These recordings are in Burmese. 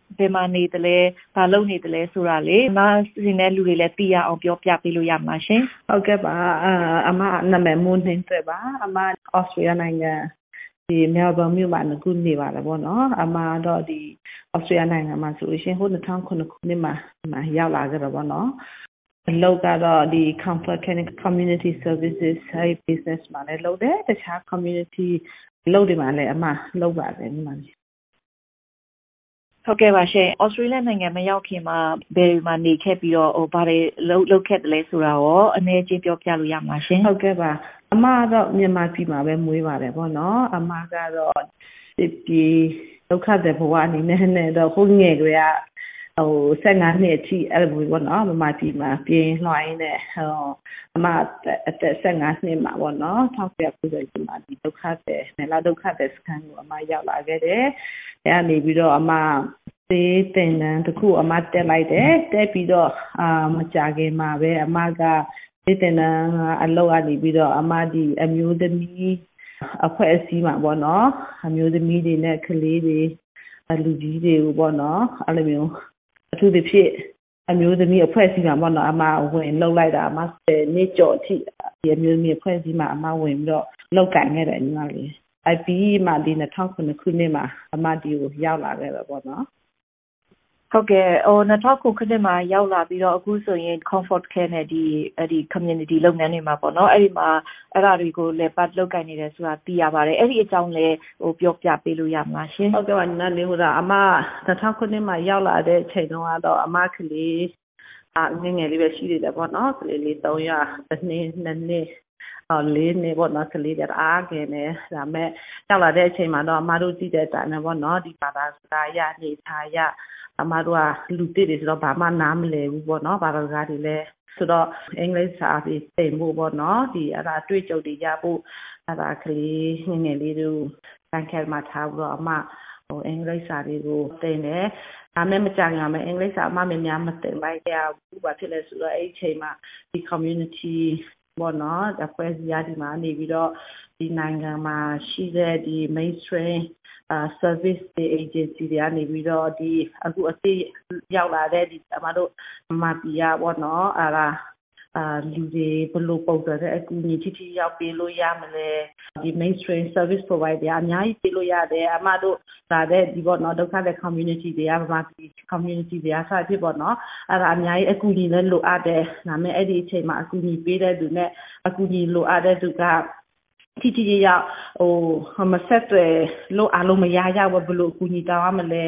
ဘ ယ်မှာနေတယ်လဲဘာလုပ်နေတယ်လဲဆိုတာလေအမစီနဲ့လူတွေလည်းသိရအောင်ပြောပြပေးလို့ရမှာရှင်ဟုတ်ကဲ့ပါအမနာမည်မိုးနင်းတွေပါအမဩစတြေးလျနိုင်ငံဒီမဲလ်ဘန်မြို့မှာငခုနေပါတယ်ပေါ့နော်အမတော့ဒီဩစတြေးလျနိုင်ငံမှာဆိုလို့ရှိရင်ဟို2009ခုနှစ်မှာရောက်လာကြတော့ပေါ့နော်အလုပ်ကတော့ဒီ comfort community services ဟို business မှာလည်းလုပ်တယ်တခြား community လုပ်တွေမှာလည်းအမလုပ်ပါတယ်ဒီမှာ ဟုတ်ကဲ့ပါရှင်ဩစတြေးလျနိုင်ငံမရောက်ခင်မှာဘယ်မှာနေခဲ့ပြီးတော့ဟိုဘာတွေလုပ်လုပ်ခဲ့တယ်လဲဆိုတာရောအနည်းချင်းပြောပြလို့ရမှာရှင်ဟုတ်ကဲ့ပါအမတော့မြန်မာပြည်မှာပဲမွေးပါတယ်ပေါ့နော်အမကတော့ဒီဒုက္ခတဲ့ဘဝအနေနဲ့နဲ့တော့ဟိုငယ်ကလေးကဟို15နှစ်အထိအဲ့လိုပေါ့နော်မမကြီးမှာပြင်းလွှိုင်းနဲ့ဟိုအမအသက်15နှစ်မှာပေါ့နော်1990မှာဒီဒုက္ခတဲ့နယ်လာဒုက္ခတဲ့စကန်ကိုအမရောက်လာခဲ့တယ်အဲ့ကနေပြီးတော့အမ သေးတင်တန်းတခုအမတက်လိုက်တယ်တက်ပြီးတော့အာမကြခင်မှာပဲအမကသေးတင်တန်းအလောက်ကနေပြီးတော့အမဒီအမျိုးသမီးအဖွဲ့အစည်းမှာပေါ့နော်အမျိုးသမီးတွေနဲ့ကလေးတွေလူကြီးတွေကိုပေါ့နော်အဲ့လိုမျိုးအထူးသဖြင့်အမျိုးသမီးအဖွဲ့အစည်းမှာပေါ့နော်အမဝင်လှုပ်လိုက်တာအမ10နှစ်ကျော်အထိဒီအမျိုးသမီးအဖွဲ့အစည်းမှာအမဝင်ပြီးတော့လောက်ကင်ခဲ့တယ်ညီမလေး IP မှာဒီ2009ခုနှစ်မှာအမဒီကိုရောက်လာခဲ့တော့ပေါ့နော် ဟုတ်ကဲ့ဟို2009ခုနှစ်မှာရောက်လာပြီးတော့အခုဆိုရင် comfort care နဲ့ဒီအဲ့ဒီ community လုပ်ငန်းတွေမှာပေါ့နော်အဲ့ဒီမှာအဲ့ဒါတွေကိုလည်းပတ်လောက်ကင်နေတယ်ဆိုတာသိရပါတယ်အဲ့ဒီအကြောင်းလည်းဟိုပြောပြပေးလို့ရမလားရှင်ဟုတ်ကဲ့ပါနားလေးဟိုဒါအမ2000ခုနှစ်မှာရောက်လာတဲ့အချိန်တုန်းကတော့အမကလေးအငငယ်လေးပဲရှိသေးတယ်ပေါ့နော်ကလေးလေး300တစ်နှစ်နှစ်နှစ်အော်လေးနေပေါ့နော်ကလေးတွေအားငယ်နေဒါမဲ့ရောက်လာတဲ့အချိန်မှာတော့အမတို့ကြည့်တဲ့အတိုင်းပဲပေါ့နော်ဒီဘာသာစကားရနေထားရ အမတို့ကလူတစ်တွေဆိုတော့ဘာမှနားမလည်ဘူးပေါ့နော်ဘာသာစကားတွေလည်းဆိုတော့အင်္ဂလိပ်စာပြီးသင်ဖို့ပေါ့နော်ဒီအဲ့ဒါအတွေ့အကြုံတွေရဖို့အဲ့ဒါကလေးငငယ်လေးတို့တန်ခဲမှာထားပြီးတော့အမဟိုအင်္ဂလိပ်စာတွေကိုသင်တယ်ဒါမဲ့မကြငါမဲ့အင်္ဂလိပ်စာအမမများမသင်လိုက်ကြဘူးဘာဖြစ်လဲဆိုတော့အဲ့ဒီအချိန်မှာဒီ community ပေါ့နော်အဖွဲ့အစည်းအဒီမှာနေပြီးတော့ဒီနိုင်ငံမှာရှိတဲ့ဒီ mainstream service တွေ agency တွေကနေပြီးတော့ ဒီအခုအသိရောက်လာတဲ့ ဒီအမတို့မပီယာပေါ့နော်အဲ့ဒါအာလူတွေဘယ်လိုပုံစံနဲ့အကူအညီထိထိရောက်ပေးလို့ရမလဲဒီ mainstream service provider အများကြီးပေးလို့ရတယ်အမတို့ဒါတဲ့ဒီပေါ့နော်ဒုက္ခတဲ့ community တွေကဗမာပြည် community တွေကစဖြစ်ပေါ့နော်အဲ့ဒါအများကြီးအကူအညီလည်းလိုအပ်တယ်ဒါပေမဲ့အဲ့ဒီအချိန်မှာအကူအညီပေးတဲ့သူနဲ့အကူအညီလိုအပ်တဲ့သူက ထိထိရရဟိုမဆက်တွေလို့အားလုံးမရရဘူးဘလို့ကူညီတောင်းရမလဲ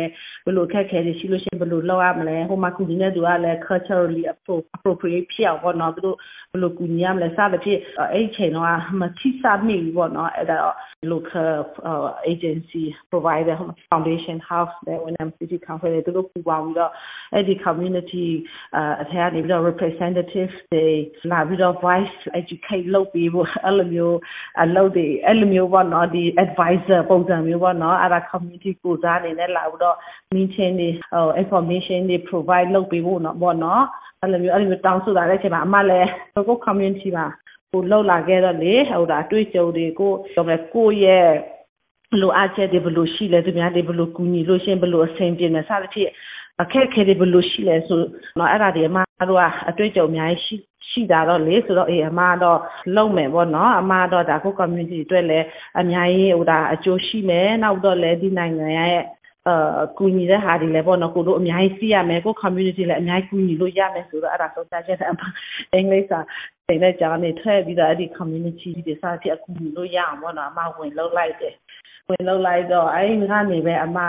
ဘလို့ခက်ခဲတွေရှိလို့ရှိရင်ဘလို့လောက်ရမလဲဟိုမှာကူညီတဲ့သူကလည်း culturally appropriate ဖြစ်အောင်ပေါ့နော်သူတို့ဘလို့ကူညီရမလဲစသဖြင့်အဲ့ချိန်တော့မထိစားမိဘူးပေါ့နော်အဲ့ဒါတော့ local uh, agency provider foundation house တဲ့ when city council တွေသူတို့ပူပေါင်းပြီးတော့အဲ့ဒီ community အထက်ကနေပြီးတော့ representative တွေလာပြီးတော့ voice educate လုပ်ပြီးဖို့အဲ့လိုမျိုး အလုပ်တွေအဲ့လိုမျိုးပေါ့နော်ဒီ advisor ပုံစံမျိုးပေါ့နော်အဲ့ဒါ community ကိုစားအနေနဲ့လာပြီးတော့ meeting တွေဟို information တွေ provide လုပ်ပေးဖို့နော်ပေါ့နော်အဲ့လိုမျိုးအဲ့လိုမျိုးတောင်းဆိုတာတဲ့အချိန်မှာအမလည်းကို community မှာဟိုလောက်လာခဲ့တော့လေဟိုဒါအတွေ့အကြုံတွေကိုပြောမယ်ကိုရဲ့လိုအပ်ချက်တွေဘယ်လိုရှိလဲသူများတွေဘယ်လိုကူညီလို့ရှင်ဘယ်လိုအဆင်ပြေနေစသဖြင့်အခက်အခဲတွေဘယ်လိုရှိလဲဆိုတော့အဲ့ဒါတွေအမတို့ကအတွေ့အကြုံအများကြီးရှိ ရှိတာတော့လေဆိုတော့အေးအမတော့လုံမယ်ပေါ့နော်အမတော့ဒါကို community အတွက်လည်းအများကြီးဟိုဒါအကျိုးရှိမယ်နောက်တော့လည်းဒီနိုင်ငံရဲ့အာကူညီတဲ့ဟာတွေလည်းပေါ့နော်ကိုတို့အများကြီးသိရမယ်ကို community လည်းအများကြီးကူညီလို့ရမယ်ဆိုတော့အဲ့ဒါဆုံးဖြတ်ချက်အင်္ဂလိပ်စာသင်တဲ့ကြားနေထွက်ပြီးတော့အဲ့ဒီ community တွေစသဖြင့်အကူညီလို့ရအောင်ပေါ့နော်အမဝင်လောက်လိုက်တယ်ဝင်လောက်လိုက်တော့အဲ့ဒီကနေပဲအမ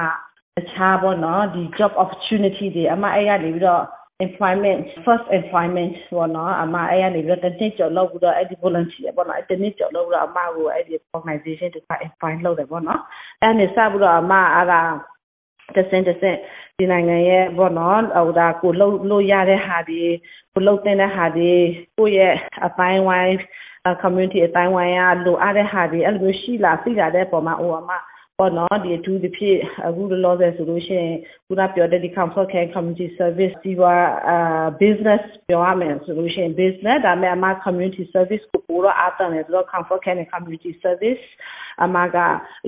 တခြားပေါ့နော်ဒီ job opportunity တွေအမအဲ့ရနေပြီးတော့ employment first employment ပေါ့နော်အမအဲ့ရနေပြီးတော့တနစ်ကျော်လောက်ပြီးတော့အဲ့ဒီ volunteer ပေါ့နော်အဲ့တနစ်ကျော်လောက်ပြီးတော့အမကိုအဲ့ဒီ organization တွေက employ လုပ်တယ်ပေါ့နော်အဲ့နေစပြီးတော့အမအဲ့ဒါတဆင့်တဆင့်ဒီနိုင်ငံရဲ့ပေါ့နော်ဟိုဒါကိုလှုပ်လို့ရတဲ့ဟာဒီကိုလှုပ်တဲ့ဟာဒီကိုရဲ့အပိုင်းဝိုင်း community အတိုင်းဝိုင်းကလိုအပ်တဲ့ဟာတွေအဲ့လိုမျိုးရှိလာသိလာတဲ့ပုံမှာအိုအမ ပေါ့နော်ဒီအထူးသဖြင့်အခုလောဆယ်ဆိုလို့ရှိရင်ခုနပြောတဲ့ဒီ comfort care community service ဒီပါအာ business ပြောရမယ်ဆိုလို့ရှိရင် business ဒါပေမဲ့အမ community service ကိုပိုတော့အားတန်တယ်ဆိုတော့ comfort care နဲ့ community service အမက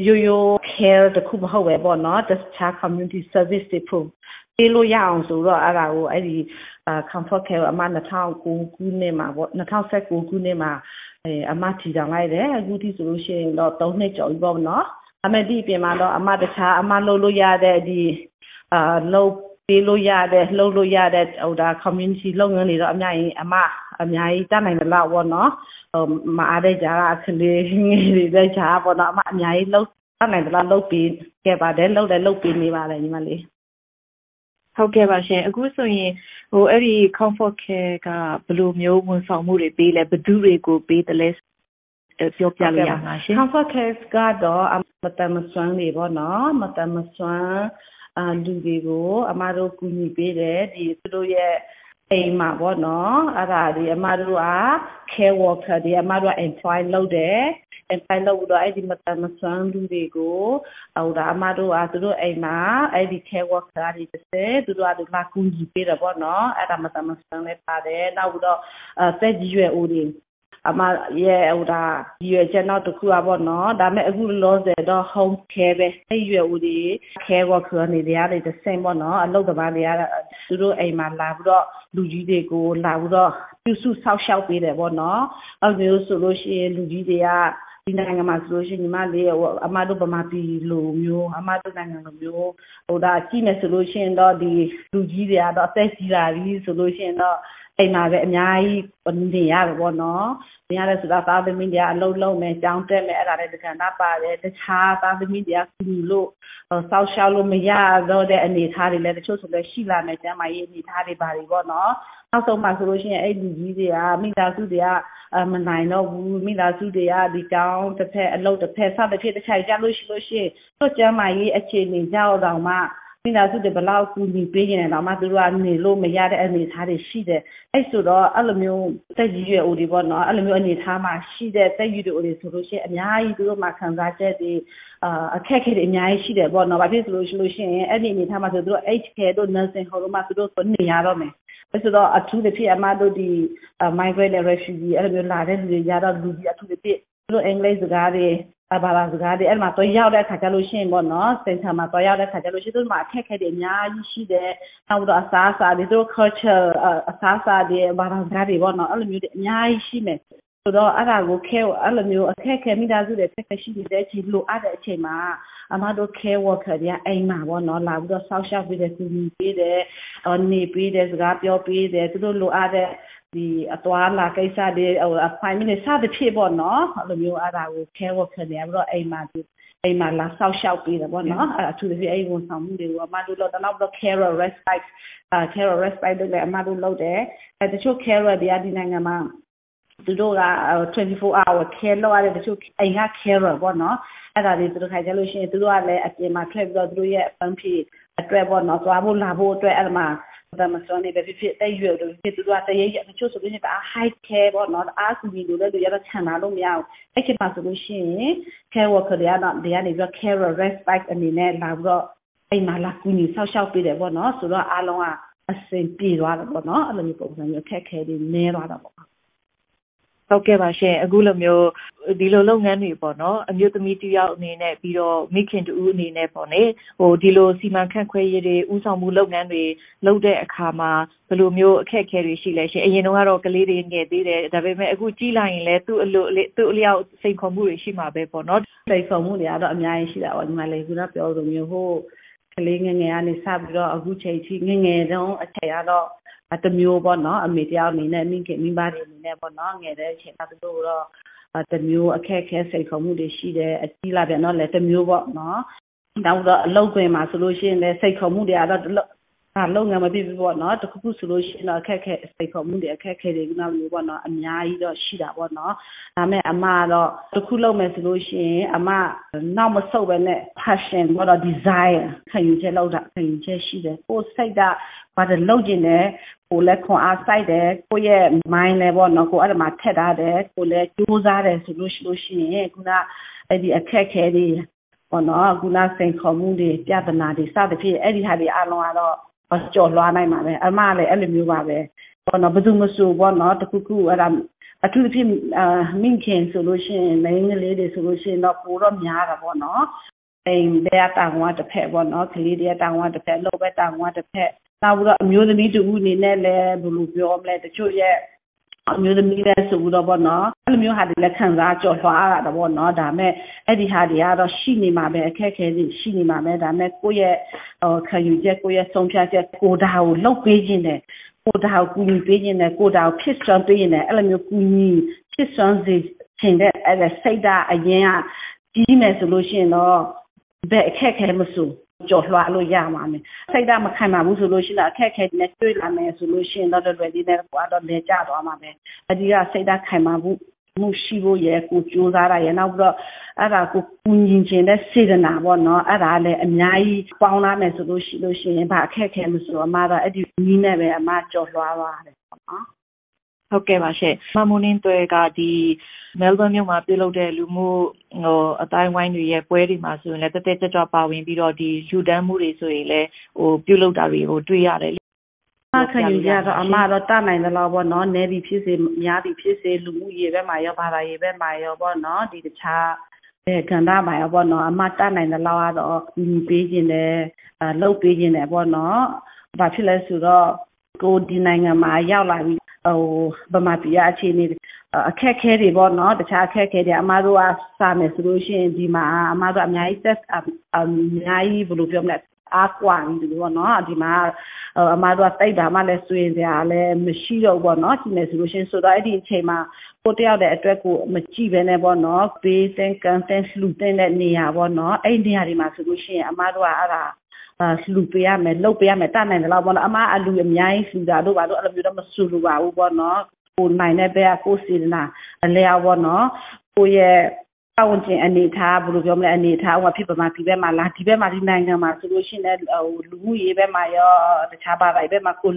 ရိုးရိုး care တခုမဟုတ်ပဲပေါ့နော်တခြား community service တွေဖို့ပေးလို့ရအောင်ဆိုတော့အဲ့ဒါကိုအဲ့ဒီ comfort care အမ2009ခုနှစ်မှာပေါ့2019ခုနှစ်မှာအဲအမထီထောင်လိုက်တယ်အခုထိဆိုလို့ရှိရင်တော့3နှစ်ကျော်ပြီပေါ့နော် အမေဒီပြင်မှာတော့အမတခြားအမလုပ်လို့ရတဲ့ဒီအာလုပ်ပေးလို့ရတဲ့လှုပ်လို့ရတဲ့ဟိုဒါ community လုပ်ငန်းတွေတော့အများကြီးအမအများကြီးတတ်နိုင်တယ်လို့ပေါ့နော်ဟိုမအားတဲ့ကြားကလေးငယ်တွေတဲ့ကြားပေါ့နော်အမအများကြီးလှုပ်တတ်နိုင်တယ်လို့လုပ်ပေးခဲ့ပါတယ်လှုပ်တယ်လှုပ်ပေးနေပါတယ်ညီမလေးဟုတ်ကဲ့ပါရှင်အခုဆိုရင်ဟိုအဲ့ဒီ comfort care ကဘယ်လိုမျိုးဝန်ဆောင်မှုတွေပေးလဲဘယ်သူတွေကိုပေးတယ်လဲ ပြောပြလို့ရမှာရှင် comfort care ကတော့မတမစွမ်းတွေပေါ့နော်မတမစွမ်းအာလူတွေကိုအမတို့ကူညီပေးတယ်ဒီသူတို့ရဲ့အိမ်မှာပေါ့နော်အဲ့ဒါဒီအမတို့က care worker တွေအမတို့က employ လုပ်တယ် employ လုပ်ပြီးတော့အဲ့ဒီမတမစွမ်းလူတွေကိုဟိုဒါအမတို့ကသူတို့အိမ်မှာအဲ့ဒီ care worker တွေတစ်စဲသူတို့ကလာကူညီပေးတယ်ပေါ့နော်အဲ့ဒါမတမစွမ်းလည်းပါတယ်နောက်ပြီးတော့အသက်ကြီးရွယ်ဦးတွေ အမရဲ့ဟိုဒါဒီရွယ်ချက်နောက်တစ်ခုอ่ะပေါ့နော်ဒါပေမဲ့အခုလောဆယ်တော့ home care ပဲအဲ့ရွယ်ဦးဒီ care worker နေတွေရတယ်တစ်ဆင့်ပေါ့နော်အလုပ်သမားတွေကသူတို့အိမ်မှာလာပြီးတော့လူကြီးတွေကိုလာပြီးတော့ပြုစုဆောက်ရှောက်ပေးတယ်ပေါ့နော်အဲ့လိုဆိုလို့ရှိရင်လူကြီးတွေကဒီနိုင်ငံမှာဆိုလို့ရှိရင်ညီမလေးအမတို့ဗမာပြည်လိုမျိုးအမတို့နိုင်ငံလိုမျိုးဟိုဒါကြည့်မယ်ဆိုလို့ရှိရင်တော့ဒီလူကြီးတွေကတော့အသက်ကြီးလာပြီဆိုလို့ရှိရင်တော့အိမ်မှာပဲအများကြီးနေရတယ်ပေါ့နော် နေရတယ်ဆိုတော့သားသမီးတွေကအလုံးလုံးမယ်ကြောင်းတက်မယ် အဲ့ဒါလည်း တကဏ္ဍပါတယ် တခြားသားသမီးတွေက ကူလို့ စောက်ရှောက်လို့မရတော့တဲ့ အနေအထားတွေလည်း တချို့ဆိုလည်း ရှိလာမယ် ကျမ်းမာရေးအနေအထားတွေပါတွေပေါ့နော် နောက်ဆုံးမှဆိုလို့ရှိရင် အဲ့လူကြီးတွေက မိသားစုတွေက မနိုင်တော့ဘူး မိသားစုတွေက ဒီကောင်းတစ်ဖက် အလုပ်တစ်ဖက် စသဖြင့်တစ်ခြားကြလို့ရှိလို့ရှိရင်တို့ကျမ်းမာရေးအခြေအနေကြောက်တော့မှ မိသားစုတွေဘလောက်ကူညီပေးရင်တော့မှသူတို့ကနေလို့မရတဲ့အနေအထားတွေရှိတယ်အဲ့ဆိုတော့အဲ့လိုမျိုးတက်ကြီးရွယ်ဦးတွေပေါ့နော်အဲ့လိုမျိုးအနေအထားမှာရှိတဲ့တက်ကြီးတွေဦးတွေဆိုလို့ရှိရင်အများကြီးသူတို့မှာခံစားချက်တွေအာအခက်အခဲတွေအများကြီးရှိတယ်ပေါ့နော်ဘာဖြစ်လို့ဆိုလို့ရှိရင်အဲ့ဒီအနေအထားမှာဆိုသူတို့ H care တို့ nursing home တို့မှာသူတို့နေရတော့မယ်အဲ့ဆိုတော့အထူးသဖြင့်အမတို့ဒီ migrant refugee အဲ့လိုမျိုးလာတဲ့လူတွေကြတော့လူကြီးအထူးသဖြင့်သူတို့အင်္ဂလိပ်စကားတွေ အဘာသာစကားတွေအဲ့မှာတော့ရောက်တဲ့ခါကျလို့ရှိရင်ပေါ့နော်စင်တာမှာတော့ရောက်တဲ့ခါကျလို့ရှိရင်သူတို့မှာအခက်အခဲတွေအများကြီးရှိတယ်နောက်တော့အစားအစာတွေသူတို့ culture အစားအစာတွေဘာသာစကားတွေပေါ့နော်အဲ့လိုမျိုးတွေအများကြီးရှိမယ်ဆိုတော့အဲ့ဒါကိုခဲအဲ့လိုမျိုးအခက်အခဲမိသားစုတွေအခက်အခဲရှိနေတဲ့အချိန်လိုအပ်တဲ့အချိန်မှာအမတို့ care worker တွေကအိမ်မှာပေါ့နော်လာပြီးတော့ဆောက်ရှောက်ပေးတယ်ကူညီပေးတယ်နေပေးတယ်စကားပြောပေးတယ်သူတို့လိုအပ်တဲ့ ဒီအသွားလာကိစ္စတွေဟို appointment တွေစသဖြင့်ပေါ့နော်အဲ့လိုမျိုးအဲ့ဒါကို care worker တွေပြီးတော့အိမ်မှာဒီအိမ်မှာလာဆောက်ရှောက်ပေးတယ်ပေါ့နော်အဲ့အထူးသဖြင့်အဲ့ဝန်ဆောင်မှုတွေကိုအမတို့တော့တော့တော့ care respite အာ care respite တွေလည်းအမတို့လုပ်တယ်အဲတချို့ care တွေကဒီနိုင်ငံမှာသူတို့က24 hour care လုပ်ရတဲ့တချို့အိမ်က care ပေါ့နော်အဲ့ဒါလေးသူတို့ခိုင်ကြလို့ရှိရင်သူတို့ကလည်းအပြင်မှာထွက်ပြီးတော့သူတို့ရဲ့အပန်းဖြေအတွက်ပေါ့နော်သွားဖို့လာဖို့အတွက်အဲ့မှာ ဒါမှဆိုနေပဲဖြစ်ဖြစ်တဲ့ရွယ်တို့ဖြစ်သူတို့ကတရေရတချို့ဆိုလို့ရှိရင်အား high care ပေါ့နော်အားကူညီလို့လည်းလူရတော့ခြံလာလို့မရဘူးအဲ့ဒီမှာဆိုလို့ရှိရင် care worker တွေကတော့တွေကနေပြီးတော့ care respite အနေနဲ့လာပြီးတော့အိမ်မှာလာကူညီဆောက်ရှောက်ပေးတယ်ပေါ့နော်ဆိုတော့အားလုံးကအဆင်ပြေသွားတယ်ပေါ့နော်အဲ့လိုမျိုးပုံစံမျိုးအခက်ခဲတွေနည်းသွားတာပေါ့ ဟုတ်ကဲ့ပါရှင်အခုလိုမျိုးဒီလိုလုပ်ငန်းတွေပေါ့နော်အမျိုးသမီးတယောက်အနေနဲ့ပြီးတော့မိခင်တူအနေနဲ့ပေါ့နေဟိုဒီလိုစီမံခန့်ခွဲရေးတွေဥဆောင်မှုလုပ်ငန်းတွေလုပ်တဲ့အခါမှာဘယ်လိုမျိုးအခက်အခဲတွေရှိလဲရှင်အရင်တော့ကတော့ကလေးတွေငယ်သေးတယ်ဒါပေမဲ့အခုကြီးလိုက်ရင်လည်းသူ့အလိုသူ့အလျောက်စိန်ခေါ်မှုတွေရှိမှာပဲပေါ့နော်စိန်ခေါ်မှုတွေကတော့အများကြီးရှိတာပေါ့ညီမလေးကပြောလိုမျိုးဟိုကလေးငယ်ငယ်ကနေစပြီးတော့အခုချိန်ထိငယ်ငယ်တုန်းအချိန်ကတော့ အတမျိုးပေါ့နော်အမေတယောက်အနေနဲ့မိခင်မိဘတွေအနေနဲ့ပေါ့နော်ငယ်တဲ့အချိန်ကသူတို့တော့တမျိုးအခက်အခဲစိတ်ခေါ်မှုတွေရှိတယ်အကြီးလာပြန်တော့လည်းတမျိုးပေါ့နော်နောက်တော့အလုပ်တွင်မှာဆိုလို့ရှိရင်လည်းစိတ်ခေါ်မှုတွေကတော့ဒါ လုပ်ငန်းမဖြစ်ဘူးပေါ့နော်တခုခုဆိုလို့ရှိရင်တော့အခက်ခဲစိတ်ခေါ်မှုတွေအခက်ခဲတွေကနောက်မျိုးပေါ့နော်အများကြီးတော့ရှိတာပေါ့နော်ဒါမဲ့အမတော့တခုလုပ်မယ်ဆိုလို့ရှိရင်အမနောက်မဆုတ်ပဲနဲ့ passion ပေါ့နော် desire ခံယူချက်လောက်တာခံယူချက်ရှိတယ်ကိုယ်စိတ်ကဘာတွေလုပ်ကျင်တယ်ကိုလည်းခွန်အားစိုက်တယ်ကိုရဲ့ mind လည်းပေါ့နော်ကိုအဲ့ဒါမှထက်ထားတယ်ကိုလည်းကြိုးစားတယ်ဆိုလို့ရှိလို့ရှိရင်ခုနအဲ့ဒီအခက်ခဲတွေပေါ့နော်ခုနစိန်ခေါ်မှုတွေပြဿနာတွေစသဖြင့်အဲ့ဒီဟာတွေအလုံးကတော့ ကြော်လွှားနိုင်ပါပဲအမလည်းအဲ့လိုမျိုးပါပဲပေါ့နော်ဘယ်သူမဆိုပေါ့နော်တခုခုအဲ့ဒါအထူးသဖြင့်အာမိခင်ဆိုလို့ရှိရင်မိန်းကလေးတွေဆိုလို့ရှိရင်တော့ပိုတော့များတာပေါ့နော်အိမ်တဲ့တောင်ဝတစ်ဖက်ပေါ့နော်ကလေးတဲ့တောင်ဝတစ်ဖက်လောက်ပဲတောင်ဝတစ်ဖက်နောက်ပြီးတော့အမျိုးသမီးတူဦးအနေနဲ့လည်းဘယ်လိုပြောမလဲတချို့ရဲ့ အမျိုးသမီးလည်းဆိုတော့ပေါ့နော်အဲ့လိုမျိုးဟာတွေလည်းခံစားကြော်လွှားရတာပေါ့နော်ဒါမဲ့အဲ့ဒီဟာတွေကတော့ရှိနေမှာပဲအခက်အခဲတွေရှိနေမှာပဲဒါမဲ့ကိုယ့်ရဲ့ဟိုခံယူချက်ကိုယ့်ရဲ့ဆုံးဖြတ်ချက်ကိုဒါကိုလှုပ်ပေးခြင်းတယ်ကိုဒါကိုကူညီပေးခြင်းတယ်ကိုဒါကိုဖြစ်စွမ်းပေးခြင်းတယ်အဲ့လိုမျိုးကူညီဖြစ်စွမ်းစေခြင်းတဲ့အဲ့ဒါစိတ်ဓာတ်အရင်ကကြီးမယ်ဆိုလို့ရှိရင်တော့ဘယ်အခက်အခဲမဆို ကြော်လွှားလို့ရမှာမယ်စိတ်ဓာတ်မခံပါဘူးဆိုလို့ရှိရင်အခက်အခဲနဲ့တွေ့လာမယ်ဆိုလို့ရှိရင်တော့လွယ်ဒီနဲ့ကတော့လဲကျသွားမှာပဲအဒီကစိတ်ဓာတ်ခံပါဘူးမှုရှိဖို့ရကိုကြိုးစားရရနောက်ပြီးတော့အဲ့ဒါကိုကူညီခြင်းတဲ့စေတနာပေါ့နော်အဲ့ဒါလည်းအများကြီးပေါင်းလာမယ်ဆိုလို့ရှိလို့ရှိရင်ဗာအခက်အခဲမဆိုအမတော့အဲ့ဒီနီးနဲ့ပဲအမကြော်လွှားပါတယ်ပေါ့နော် ဟုတ်ကဲ့ပါရှင့်မမွန်းင်းတွေကဒီမဲလ်ဘန်မြို့မှာပြုလုပ်တဲ့လူမှုဟိုအတိုင်းဝိုင်းတွေရဲ့ပွဲတွေမှာဆိုရင်လည်းတက်တက်ကြွကြွပါဝင်ပြီးတော့ဒီလူတန်းမှုတွေဆိုရင်လည်းဟိုပြုလုပ်တာတွေကိုတွေ့ရတယ်ခံယူကြတော့အမတော့တနိုင်တယ်လို့ပေါ့နော်နေပြီဖြစ်စေများပြီဖြစ်စေလူမှုရေးဘက်မှာရောဘာသာရေးဘက်မှာရောပေါ့နော်ဒီတခြားအဲကန္တာမှာရောပေါ့နော်အမတနိုင်တယ်လို့ကတော့ညီပေးခြင်းတယ်အလုပ်ပေးခြင်းတယ်ပေါ့နော်ဘာဖြစ်လဲဆိုတော့ကိုဒီနိုင်ငံမှာရောက်လာပြီး ဟိုဗမာပြည်အခြေအနေအခက်ခဲတွေပေါ့နော်တခြားအခက်ခဲတွေအမတို့ကစာမယ်ဆိုလို့ရှိရင်ဒီမှာအမတို့အများကြီးတက်အများကြီးဘယ်လိုပြောမလဲအားကွာနေတယ်ပေါ့နော်ဒီမှာအမတို့ကတိတ်တာမှလည်းဆွေးစရာလည်းမရှိတော့ဘူးပေါ့နော်ဒီမယ်ဆိုလို့ရှိရင်ဆိုတော့အဲ့ဒီအချိန်မှာကိုတယောက်တဲ့အတွက်ကိုမကြည့်ပဲနဲ့ပေါ့နော်ဘေးတင်ကန်တင်လှူတင်တဲ့နေရာပေါ့နော်အဲ့ဒီနေရာဒီမှာဆိုလို့ရှိရင်အမတို့ကအဲ့ဒါအာ လှူပေးရမယ်လှုပ်ပေးရမယ်တတ်နိုင်တယ်လို့ပေါ့နော်အမအလူအများကြီးလှူတာတို့ပါတို့အဲ့လိုမျိုးတော့မဆူလို့ပါဘူးပေါ့နော်ကိုနိုင်တဲ့ဘက်ကကိုစီနာအလျောက်ပေါ့နော်ကိုရဲ့ပတ်ဝန်းကျင်အနေထားဘယ်လိုပြောမလဲအနေထားဟိုဖြစ်ပမာဒီဘက်မှာလာဒီဘက်မှာဒီနိုင်ငံမှာဆိုလို့ရှိရင်ဟိုလူမှုရေးဘက်မှာရောတခြားဘာသာရေးဘက်မှာကို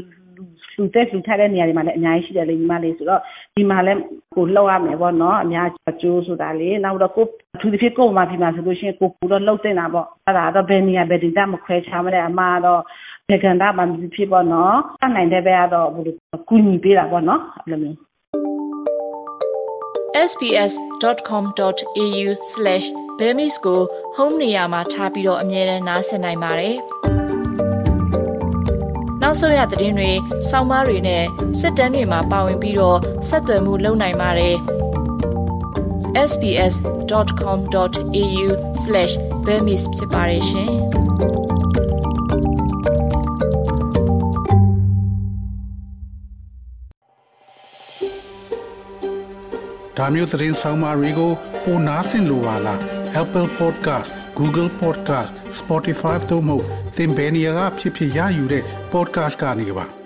လူသက်လူထားတဲ့နေရာတွေမှာလည်းအများကြီးရှိတယ်လေညီမလေးဆိုတော့ဒီမှာလည်းကိုလောက်ရမယ်ပေါ့နော်အများအကျိုးဆိုတာလေနောက်တော့ကိုအထူးသဖြင့်ကို့မှာဒီမှာဆိုလို့ရှိရင်ကိုပူတော့လှုပ်တင်တာပေါ့အဲ့ဒါတော့ဘယ်နေရာဘယ်ဒေသမခွဲခြားမလဲအမတော့ဘေကန်တာမှာဖြစ်ပေါ့နော်အနိုင်တဲ့ဘက်ကတော့ဘယ်လိုကူညီပေးတာပေါ့နော်အဲ့လိုမျိုး sbs.com.au/bemis ကို home နေရာမှာထားပြီးတော့အမြဲတမ်းနှာစင်နိုင်ပါတယ်။ နောက်ဆုံးရသတင်းတွေ၊စောင်းမားတွေနဲ့စစ်တမ်းတွေမှာပါဝင်ပြီးတော့ဆက်သွယ်မှုလုပ်နိုင်ပါတယ်။ sbs.com.au/bemis ဖြစ်ပါတယ်ရှင်။ဒါမျိုးသတင်းဆောင်မာတွေကိုပိုနားဆင်လိုပါလား Apple Podcast Google Podcast Spotify တို့မှာသင်ပင်ရာဖြစ်ဖြစ်ရယူတဲ့ podcast ကနေပါ